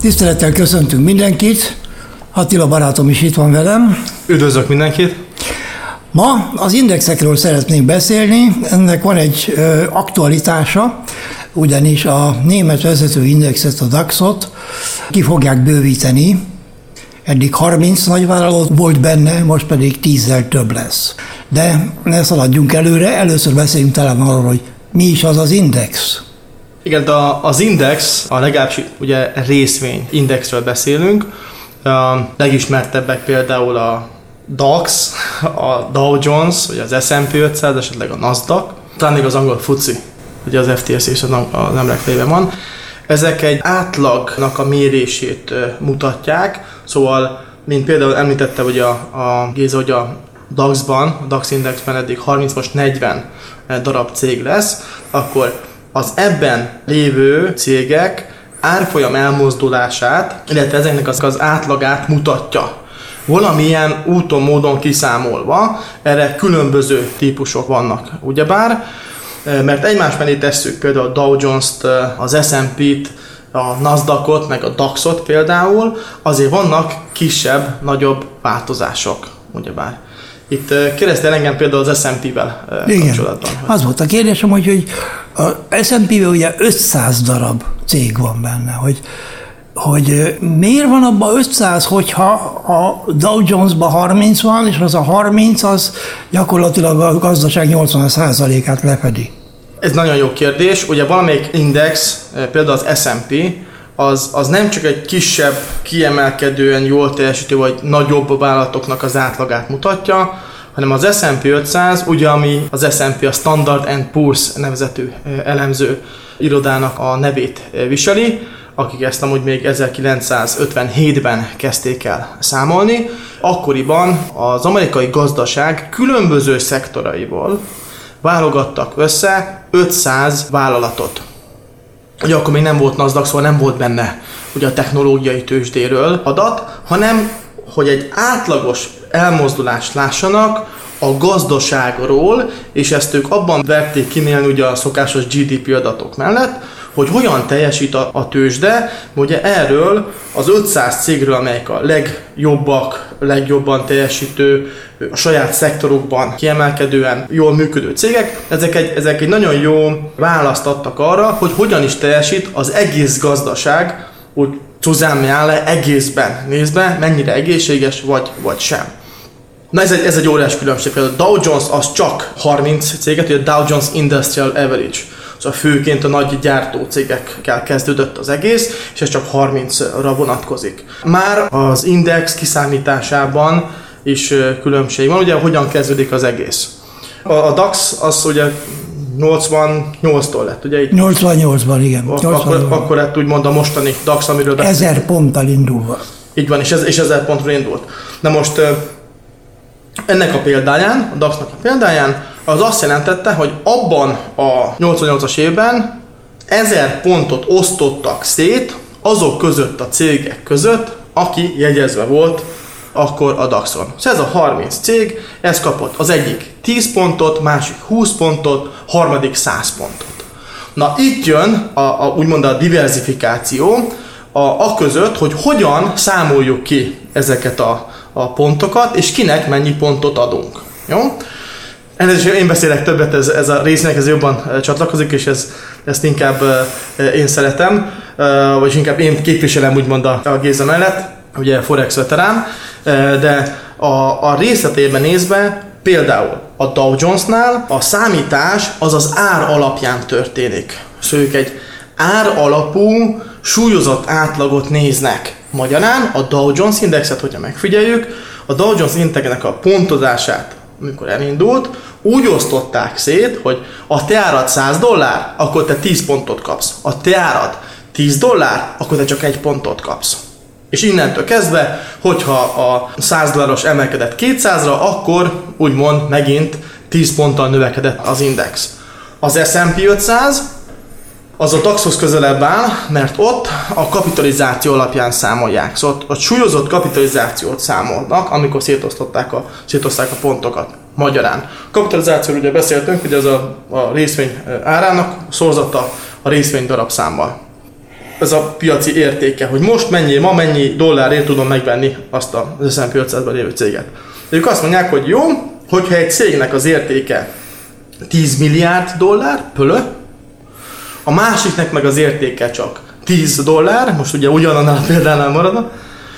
Tisztelettel köszöntünk mindenkit. Attila barátom is itt van velem. Üdvözlök mindenkit! Ma az indexekről szeretnénk beszélni. Ennek van egy ö, aktualitása, ugyanis a német vezető indexet, a DAX-ot ki fogják bővíteni. Eddig 30 nagyvállalat volt benne, most pedig 10 több lesz. De ne szaladjunk előre, először beszéljünk talán arról, hogy mi is az az index. Igen, de az index, a legalábbis ugye részvény indexről beszélünk, a legismertebbek például a DAX, a Dow Jones, vagy az S&P 500, esetleg a Nasdaq, talán még az angol FTSE, ugye az FTS és az emlékfejében van. Ezek egy átlagnak a mérését mutatják, szóval, mint például említette hogy a, a Géza, hogy a DAX-ban, a DAX indexben eddig 30, most 40 darab cég lesz, akkor az ebben lévő cégek árfolyam elmozdulását, illetve ezeknek az, az átlagát mutatja. Valamilyen úton, módon kiszámolva, erre különböző típusok vannak, ugyebár, mert egymás mellé tesszük például a Dow Jones-t, az S&P-t, a Nasdaqot, meg a DAX-ot például, azért vannak kisebb, nagyobb változások, ugyebár. Itt kérdeztél engem például az S&P-vel Igen. kapcsolatban. Az volt a kérdésem, hogy, hogy a S&P-vel ugye 500 darab cég van benne, hogy hogy miért van abban 500, hogyha a Dow Jones-ban 30 van, és az a 30 az gyakorlatilag a gazdaság 80%-át lefedi? Ez nagyon jó kérdés. Ugye valamelyik index, például az S&P, az, az nem csak egy kisebb, kiemelkedően jól teljesítő vagy nagyobb vállalatoknak az átlagát mutatja, hanem az S&P 500, ugye ami az S&P a Standard Poor's nevezetű elemző irodának a nevét viseli, akik ezt amúgy még 1957-ben kezdték el számolni. Akkoriban az amerikai gazdaság különböző szektoraiból válogattak össze 500 vállalatot. Ugye akkor még nem volt NASDAQ, szóval nem volt benne ugye a technológiai tőzsdéről adat, hanem hogy egy átlagos elmozdulást lássanak a gazdaságról, és ezt ők abban verték kinélni ugye a szokásos GDP adatok mellett, hogy hogyan teljesít a, a tőzsde. Ugye erről az 500 cégről, amelyek a legjobbak, legjobban teljesítő, a saját szektorokban kiemelkedően jól működő cégek, ezek egy, ezek egy nagyon jó választ adtak arra, hogy hogyan is teljesít az egész gazdaság, úgy zusammenjálle egészben nézve, mennyire egészséges vagy, vagy sem. Na ez egy, ez egy óriás különbség. Például a Dow Jones az csak 30 céget, ugye a Dow Jones Industrial Average. Szóval főként a nagy gyártó cégekkel kezdődött az egész, és ez csak 30-ra vonatkozik. Már az index kiszámításában is különbség van. Ugye hogyan kezdődik az egész? A, a DAX az ugye 88-tól lett, ugye? Itt 88-ban, igen. 88 akkor, akkor lett úgymond a mostani DAX, amiről beszélünk. Ezer ponttal indulva. Így van, és, ez, és ezer pontról indult. Na most ennek a példáján, a DAX-nak a példáján, az azt jelentette, hogy abban a 88-as évben 1000 pontot osztottak szét azok között a cégek között, aki jegyezve volt akkor a DAX-on. Szóval ez a 30 cég, ez kapott az egyik 10 pontot, másik 20 pontot, harmadik 100 pontot. Na itt jön a, a úgymond a diversifikáció, a, a között, hogy hogyan számoljuk ki ezeket a, a pontokat, és kinek mennyi pontot adunk. Jó? Ennél én beszélek többet, ez, ez a résznek ez jobban csatlakozik, és ez, ezt inkább én szeretem, vagy inkább én képviselem úgymond a, a Géza mellett, ugye Forex veterán, de a, a részletében nézve például a Dow Jonesnál a számítás az az ár alapján történik. Szóval ők egy ár alapú súlyozott átlagot néznek. Magyarán a Dow Jones indexet, hogyha megfigyeljük, a Dow Jones indexnek a pontozását, amikor elindult, úgy osztották szét, hogy a te árad 100 dollár, akkor te 10 pontot kapsz. A te árad 10 dollár, akkor te csak egy pontot kapsz. És innentől kezdve, hogyha a 100 dolláros emelkedett 200-ra, akkor úgymond megint 10 ponttal növekedett az index. Az S&P 500 az a taxhoz közelebb áll, mert ott a kapitalizáció alapján számolják. Szóval a súlyozott kapitalizációt számolnak, amikor szétosztották a, szétozták a pontokat. Magyarán. Kapitalizációról ugye beszéltünk, hogy ez a, a részvény árának szorzata a részvény darabszámmal. Ez a piaci értéke, hogy most mennyi, ma mennyi dollárért tudom megvenni azt az S&P 500-ban lévő céget. De ők azt mondják, hogy jó, hogyha egy cégnek az értéke 10 milliárd dollár, pölö, a másiknek meg az értéke csak 10 dollár, most ugye ugyanannál a példánál maradna,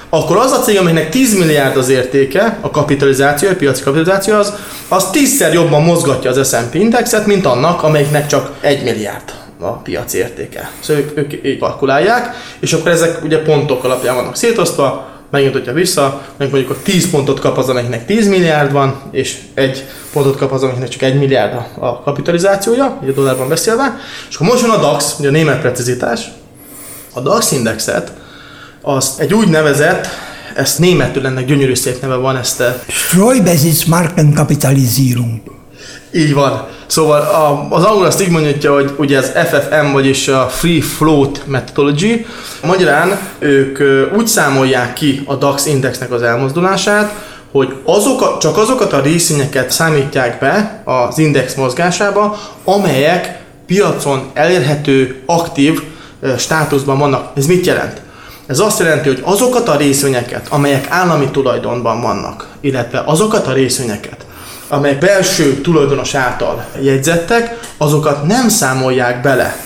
akkor az a cég, amelynek 10 milliárd az értéke, a kapitalizáció, a piaci kapitalizáció, az, az tízszer jobban mozgatja az S&P indexet, mint annak, amelyiknek csak 1 milliárd a piaci értéke. Szóval ők, ők így kalkulálják, és akkor ezek ugye pontok alapján vannak szétosztva, megint, hogyha vissza, mondjuk akkor 10 pontot kap az, amelyiknek 10 milliárd van, és egy pontot kap az, amelyiknek csak 1 milliárd a kapitalizációja, ugye dollárban beszélve, és akkor most jön a DAX, ugye a német precizitás, a DAX indexet, azt egy úgy nevezett, ezt németül ennek gyönyörű szép neve van, ezt... Eh, Streubesitz Markenkapitalisierung. Így van. Szóval a, az angol azt így mondja, hogy ugye az FFM, vagyis a Free Float Methodology. Magyarán ők úgy számolják ki a DAX indexnek az elmozdulását, hogy azok, csak azokat a részvényeket számítják be az index mozgásába, amelyek piacon elérhető, aktív státuszban vannak. Ez mit jelent? Ez azt jelenti, hogy azokat a részvényeket, amelyek állami tulajdonban vannak, illetve azokat a részvényeket, amelyek belső tulajdonos által jegyzettek, azokat nem számolják bele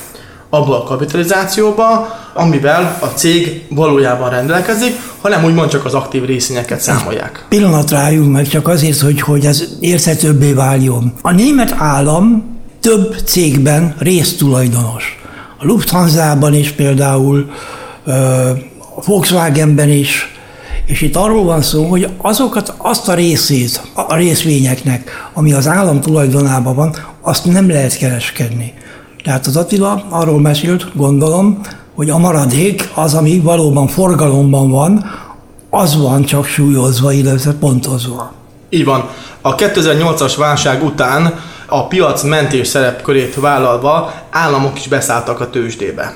abba a kapitalizációba, amivel a cég valójában rendelkezik, hanem úgymond csak az aktív részvényeket számolják. Pillanat rájunk meg csak azért, hogy, hogy ez érthetőbbé váljon. A német állam több cégben résztulajdonos. A Lufthansa-ban is például, a Volkswagenben is, és itt arról van szó, hogy azokat, azt a részét a részvényeknek, ami az állam tulajdonában van, azt nem lehet kereskedni. Tehát az Attila arról mesélt, gondolom, hogy a maradék, az, ami valóban forgalomban van, az van csak súlyozva, illetve pontozva. Így van. A 2008-as válság után a piac mentés szerepkörét vállalva államok is beszálltak a tőzsdébe.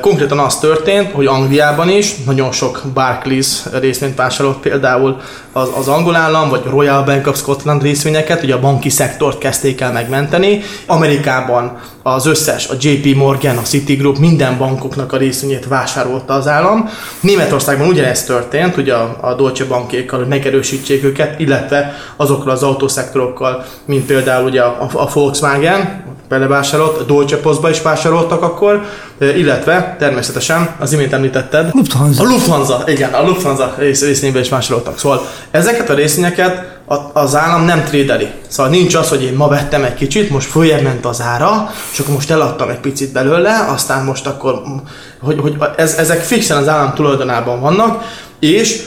Konkrétan az történt, hogy Angliában is nagyon sok Barclays részvényt vásárolt például az, az angol állam, vagy Royal Bank of Scotland részvényeket, ugye a banki szektort kezdték el megmenteni. Amerikában az összes, a JP Morgan, a Citigroup, minden bankoknak a részvényét vásárolta az állam. Németországban ugyanezt történt, ugye a, a Deutsche Bankékkal, hogy megerősítsék őket, illetve azokkal az autószektorokkal, mint például ugye a, a Volkswagen, belevásárolt, a Dolce Postba is vásároltak akkor, illetve természetesen az imént említetted. Lufthansa. A Lufthansa, igen, a Lufthansa rész, részvényben is vásároltak. Szóval ezeket a részvényeket az állam nem trédeli. Szóval nincs az, hogy én ma vettem egy kicsit, most följebb ment az ára, és akkor most eladtam egy picit belőle, aztán most akkor, hogy, hogy ez, ezek fixen az állam tulajdonában vannak, és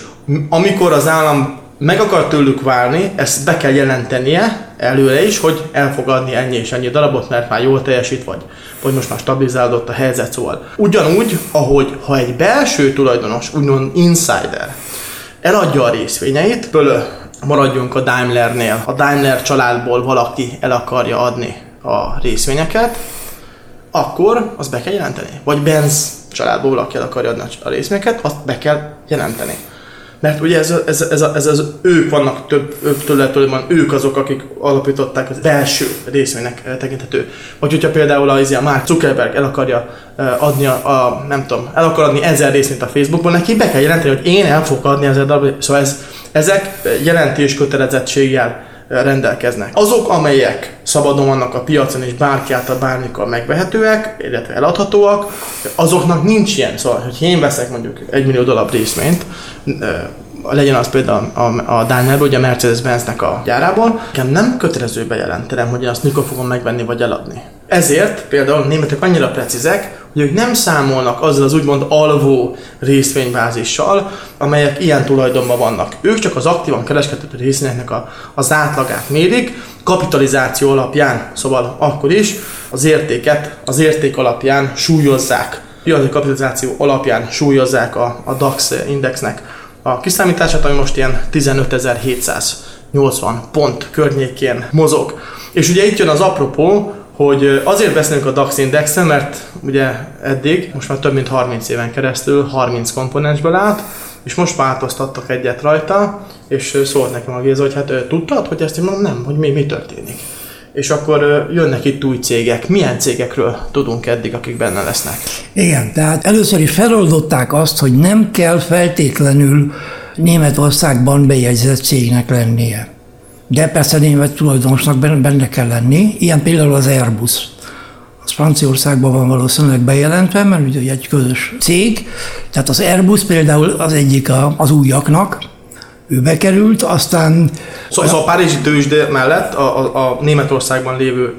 amikor az állam meg akar tőlük válni, ezt be kell jelentenie előre is, hogy elfogadni ennyi és ennyi darabot, mert már jól teljesít, vagy, vagy most már stabilizálódott a helyzet, szóval. Ugyanúgy, ahogy ha egy belső tulajdonos, úgymond insider, eladja a részvényeit, pölö, maradjunk a Daimlernél, a Daimler családból valaki el akarja adni a részvényeket, akkor azt be kell jelenteni. Vagy Benz családból valaki el akarja adni a részvényeket, azt be kell jelenteni. Mert ugye ez, ez, ez, ez az ők vannak több, több van, ők azok, akik alapították az belső részvénynek tekinthető. Vagy hogyha például az, a Mark Zuckerberg el akarja adni a, a, nem tudom, el akar adni ezer részvényt a Facebookból, neki be kell jelenteni, hogy én el fogok adni ezer darab, szóval ez, ezek jelentés kötelezettséggel rendelkeznek. Azok, amelyek szabadon vannak a piacon és bárki által bármikor megvehetőek, illetve eladhatóak, azoknak nincs ilyen. Szóval, hogy én veszek mondjuk egy millió dollár részvényt, legyen az például a, a Daimler, ugye a Mercedes-Benznek a gyárából, nekem nem kötelező bejelentenem, hogy én azt mikor fogom megvenni vagy eladni. Ezért például a németek annyira precízek, hogy ők nem számolnak azzal az úgymond alvó részvénybázissal, amelyek ilyen tulajdonban vannak. Ők csak az aktívan kereskedhető részvényeknek a, az átlagát mérik, kapitalizáció alapján, szóval akkor is az értéket az érték alapján súlyozzák. Piaci kapitalizáció alapján súlyozzák a, a DAX indexnek a kiszámítását, ami most ilyen 15.780 pont környékén mozog. És ugye itt jön az apropó, hogy azért beszélünk a DAX indexen, mert ugye eddig, most már több mint 30 éven keresztül 30 komponensből állt, és most változtattak egyet rajta, és szólt nekem a Géza, hogy hát tudtad, hogy ezt én mondom, nem, hogy mi, mi történik. és akkor jönnek itt új cégek. Milyen cégekről tudunk eddig, akik benne lesznek? Igen, tehát először is feloldották azt, hogy nem kell feltétlenül Németországban bejegyzett cégnek lennie. De persze német tulajdonosnak benne kell lenni, ilyen például az Airbus. Az Franciaországban van valószínűleg bejelentve, mert ugye egy közös cég. Tehát az Airbus például az egyik az újaknak, ő bekerült, aztán... Szóval, szóval a Párizsi tőzsde mellett a, a, a Németországban lévő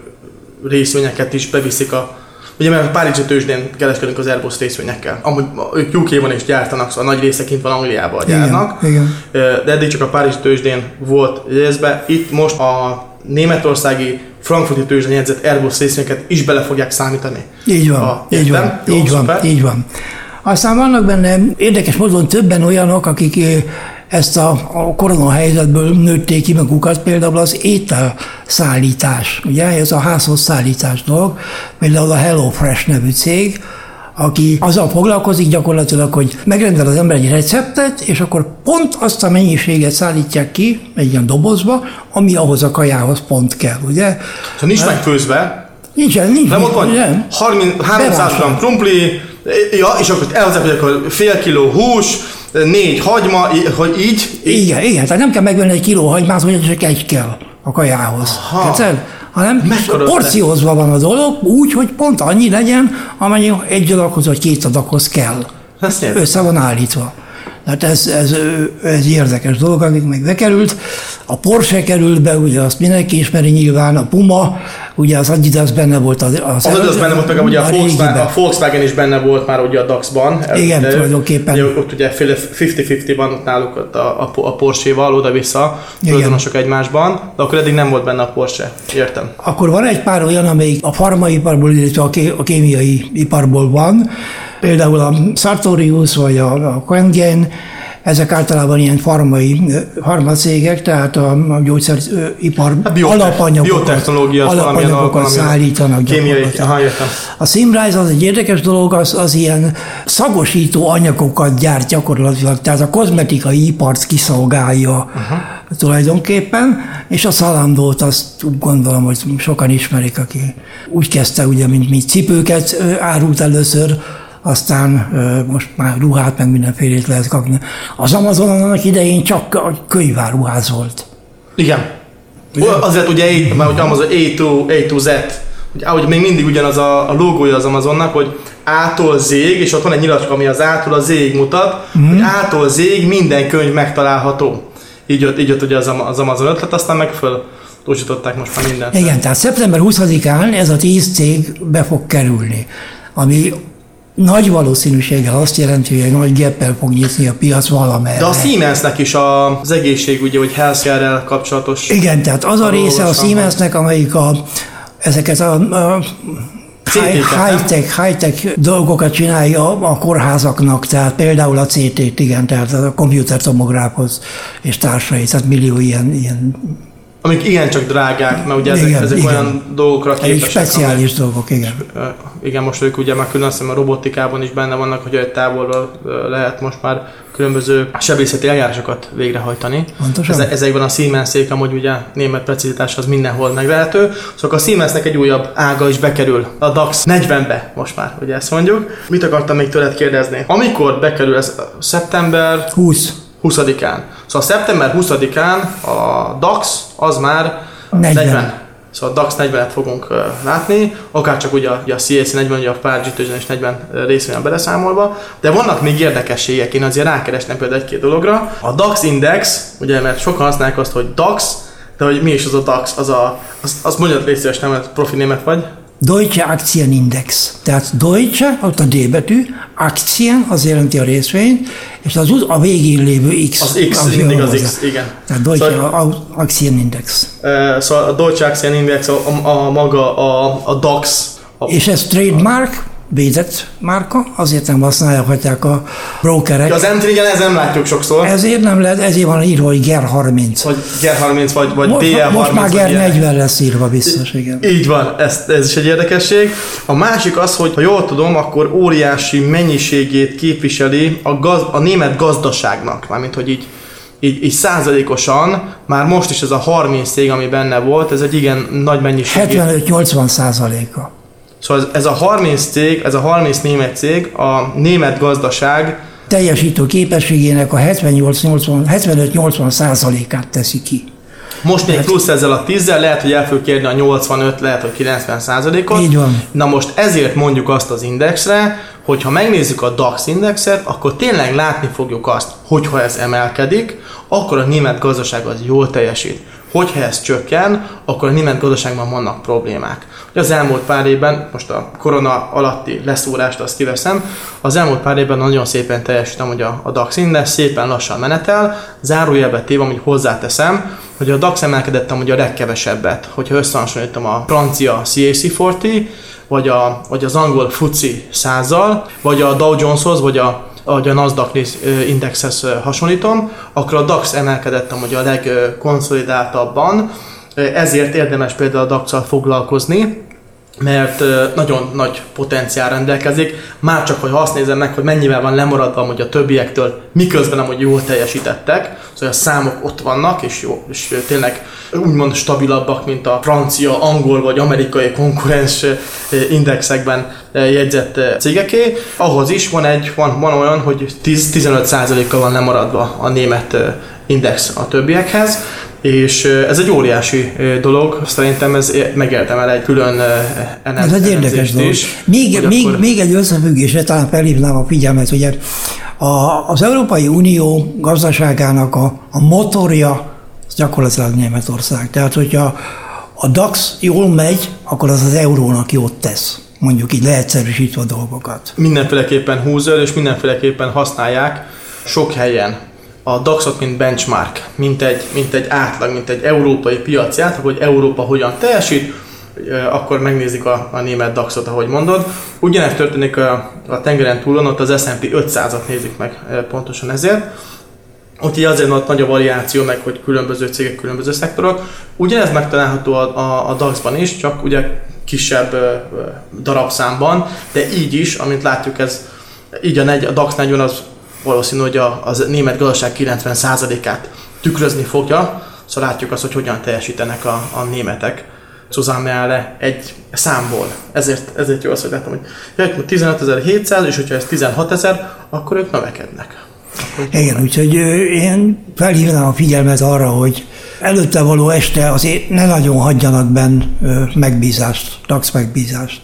részvényeket is beviszik a Ugye mert a Párizsi tőzsdén kereskedünk az Airbus részvényekkel. Amúgy ők UK-ban is gyártanak, szóval a nagy része kint van Angliában gyárnak. Igen, igen. De eddig csak a Párizsi tőzsdén volt részbe. Itt most a németországi frankfurti tőzsdén jegyzett Airbus részvényeket is bele fogják számítani. Így van, a, így van, Jó, így van, így van. Aztán vannak benne érdekes módon többen olyanok, akik ezt a, a korona helyzetből nőtték ki magukat, például az ételszállítás, ugye ez a házhoz szállítás dolog, például a HelloFresh nevű cég, aki azzal foglalkozik gyakorlatilag, hogy megrendel az ember egy receptet, és akkor pont azt a mennyiséget szállítják ki egy ilyen dobozba, ami ahhoz a kajához pont kell, ugye? Szóval nincs megfőzve. Nincsen, nincs. Nem ott van, 30, 300 g krumpli, ja, és akkor elhozzák, hogy akkor fél kiló hús, négy hagyma, hogy így. Igen, igen, tehát nem kell megvenni egy kiló hagymát, hogy csak egy kell a kajához. Tetszed? hanem porciózva van a dolog, úgy, hogy pont annyi legyen, amennyi egy adaghoz vagy két adaghoz kell. Össze van állítva. Tehát ez, ez, ez érdekes dolog, amik meg bekerült. A Porsche került be, ugye azt mindenki ismeri nyilván, a Puma, ugye az Adidas benne volt. Az, az, az Adidas benne volt, meg ugye a, a, Volkswagen, a Volkswagen is benne volt már ugye a DAX-ban. Igen, de, tulajdonképpen. Ugye, ott ugye 50-50 van ott náluk ott a, a, a Porsche-val oda-vissza, tulajdonosok egymásban, de akkor eddig nem volt benne a Porsche. Értem. Akkor van egy pár olyan, amelyik a farmaiparból, illetve a kémiai iparból van, Például a Sartorius vagy a, a Quengen, ezek általában ilyen farmai, farmacégek, tehát a, gyógyszeripar hát biotech, alapanyagokat, biotechnológia, alapanyagokat szállítanak. Kémiai, aha, A Simrise az egy érdekes dolog, az, az ilyen szagosító anyagokat gyárt gyakorlatilag, tehát a kozmetikai ipart kiszolgálja uh-huh. tulajdonképpen, és a szalandót azt gondolom, hogy sokan ismerik, aki úgy kezdte, ugye, mint, mint cipőket árult először, aztán most már ruhát, meg mindenfélét lehet kapni. Az Amazonon annak idején csak a könyváruház volt. Igen. Ugye? Azért ugye, mert hogy Amazon A to, A to Z, hogy ahogy még mindig ugyanaz a, a logója az Amazonnak, hogy A-tól Z-ig, és ott van egy nyilacska, ami az A-tól a Z-ig mutat, mm. hogy A-tól Z-ig minden könyv megtalálható. Így jött, így jött ugye az, az Amazon ötlet, aztán meg föl túlsították most már mindent. Igen, tehát szeptember 20-án ez a 10 cég be fog kerülni, ami nagy valószínűséggel azt jelenti, hogy egy nagy geppel fog nyitni a piac valamerre. De a Siemensnek is az ugye, hogy healthcare kapcsolatos... Igen, tehát az a része a Siemensnek, amelyik a, ezeket a, a high-tech, high-tech dolgokat csinálja a kórházaknak, tehát például a CT-t, igen, tehát a komputertomográfhoz és társai, tehát millió ilyen, ilyen amik igencsak drágák, mert ugye ezek, igen, ezek igen. olyan dolgokra képesek. Egy speciális amik, dolgok, igen. Igen, most ők ugye már külön a robotikában is benne vannak, hogy egy távolról lehet most már különböző sebészeti eljárásokat végrehajtani. Pontosan. Ez, ezekben a Siemens-ék amúgy ugye német precizitás az mindenhol megvehető. Szóval a Siemensnek egy újabb ága is bekerül a DAX 40-be most már, ugye ezt mondjuk. Mit akartam még tőled kérdezni? Amikor bekerül ez szeptember 20 20-án. Szóval szeptember 20-án a DAX az már 40. 40. Szóval a DAX 40-et fogunk látni, akár csak ugye a, a CAC 40, ugye a Párizsi is 40 részvényen beleszámolva, de vannak még érdekességek, én azért rákerestem például egy-két dologra. A DAX Index, ugye mert sokan használják azt, hogy DAX, de hogy mi is az a DAX, az a, az, az mondjad légy nem, profi német vagy. Deutsche Aktienindex. Tehát Deutsche, ott a D betű, Aktien, az jelenti a részvényt, és az a végén lévő X. Az X, az mindig az X, igen. Tehát Deutsche szóval, Aktienindex. Szóval a Deutsche Aktienindex a, a, a maga a, a DAX. A, és ez trademark, védett márka, azért nem használják a brokerek. Ja, az m ez nem látjuk sokszor. Ezért nem lehet, ezért van írva, hogy GER 30. Vagy GER 30, vagy, vagy most, DL 30. Most már GER 40 lesz írva biztos, igen. Így van, ez, ez is egy érdekesség. A másik az, hogy ha jól tudom, akkor óriási mennyiségét képviseli a, gaz, a német gazdaságnak, mármint hogy így így, így százalékosan, már most is ez a 30 cég, ami benne volt, ez egy igen nagy mennyiség. 75-80 százaléka. Szóval ez, ez a 30 cég, ez a 30 német cég a német gazdaság teljesítő képességének a 75-80 százalékát teszi ki. Most még hát- plusz ezzel a 10 lehet, hogy el fog kérni a 85, lehet, hogy 90 százalékot. Így van. Na most ezért mondjuk azt az indexre, hogy ha megnézzük a DAX indexet, akkor tényleg látni fogjuk azt, hogyha ez emelkedik, akkor a német gazdaság az jól teljesít. Hogyha ez csökken, akkor a német gazdaságban vannak problémák. Az elmúlt pár évben, most a korona alatti leszúrást azt kiveszem, az elmúlt pár évben nagyon szépen teljesítem, hogy a, a DAX index szépen lassan menetel, zárójelbe téve, amit hozzáteszem, hogy a DAX emelkedett amúgy a legkevesebbet, hogyha összehasonlítom a francia CAC 40, vagy, a, vagy az angol FTSE 100 vagy a Dow Joneshoz, vagy a ahogy a Nasdaq indexhez hasonlítom, akkor a DAX emelkedett amúgy a legkonszolidáltabban, ezért érdemes például a dax foglalkozni, mert nagyon nagy potenciál rendelkezik, már csak, hogy azt nézem meg, hogy mennyivel van lemaradva hogy a többiektől, miközben amúgy jól teljesítettek, szóval a számok ott vannak, és, jó, és tényleg úgymond stabilabbak, mint a francia, angol vagy amerikai konkurens indexekben jegyzett cégeké. Ahhoz is van egy, van, van olyan, hogy 10-15%-kal van lemaradva a német index a többiekhez, és ez egy óriási dolog, szerintem ez megértem egy külön Ez egy érdekes dolog. Is, még, még, akkor... még egy összefüggésre talán felhívnám a figyelmet, ugye a, az Európai Unió gazdaságának a, a motorja az gyakorlatilag Németország. Tehát, hogyha a DAX jól megy, akkor az az eurónak jót tesz mondjuk így leegyszerűsítve a dolgokat. Mindenféleképpen húzol, és mindenféleképpen használják sok helyen a DAX-ot, mint benchmark, mint egy, mint egy átlag, mint egy európai piaci átlag, hogy Európa hogyan teljesít, akkor megnézik a, a német DAX-ot, ahogy mondod. Ugyanezt történik a, a tengeren túlon, ott az S&P 500-at nézik meg pontosan ezért. Ott így azért nagy a variáció, meg hogy különböző cégek, különböző szektorok. Ugyanez megtalálható a, a, a DAX-ban is, csak ugye kisebb darabszámban, de így is, amint látjuk, ez így a, negy, a DAX 40 az valószínű, hogy a, az német gazdaság 90%-át tükrözni fogja, szóval látjuk azt, hogy hogyan teljesítenek a, a németek. Susanne egy számból. Ezért, ezért jó az, hogy láttam, hogy 15.700, és hogyha ez 16.000, akkor ők növekednek. Igen, úgyhogy én felhívnám a figyelmet arra, hogy előtte való este azért ne nagyon hagyjanak benn megbízást, tax megbízást.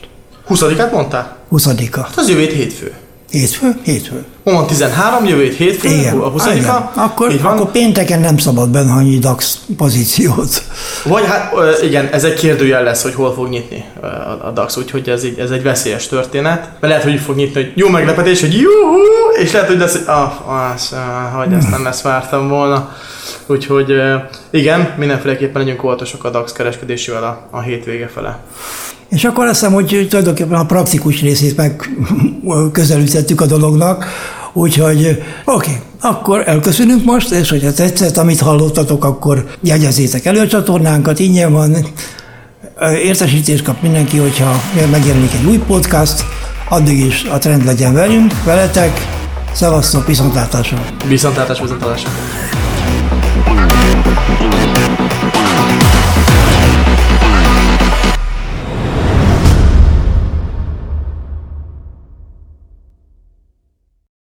20-át mondtál? 20-a. Hát az jövő hétfő. Hétfő? Hétfő. Van 13, jövő hét hétfő, igen, a 20 igen. Akkor, akkor pénteken nem szabad benn DAX pozíciót. Vagy hát igen, ez egy kérdőjel lesz, hogy hol fog nyitni a DAX, úgyhogy ez, egy, ez egy veszélyes történet. Mert lehet, hogy fog nyitni, hogy jó meglepetés, hogy juhú, és lehet, hogy lesz, hogy ah, az, ah, hogy ezt nem ezt vártam volna. Úgyhogy igen, mindenféleképpen legyünk óvatosak a DAX kereskedésével a, a hétvége fele. És akkor azt hiszem, hogy tulajdonképpen a praktikus részét meg közelítettük a dolognak, úgyhogy oké, okay, akkor elköszönünk most, és hogyha tetszett, amit hallottatok, akkor jegyezzétek elő a csatornánkat, ingyen van, értesítést kap mindenki, hogyha megjelenik egy új podcast, addig is a trend legyen velünk, veletek, szevasztok, viszontlátásra! Viszontlátás, viszontlátásra!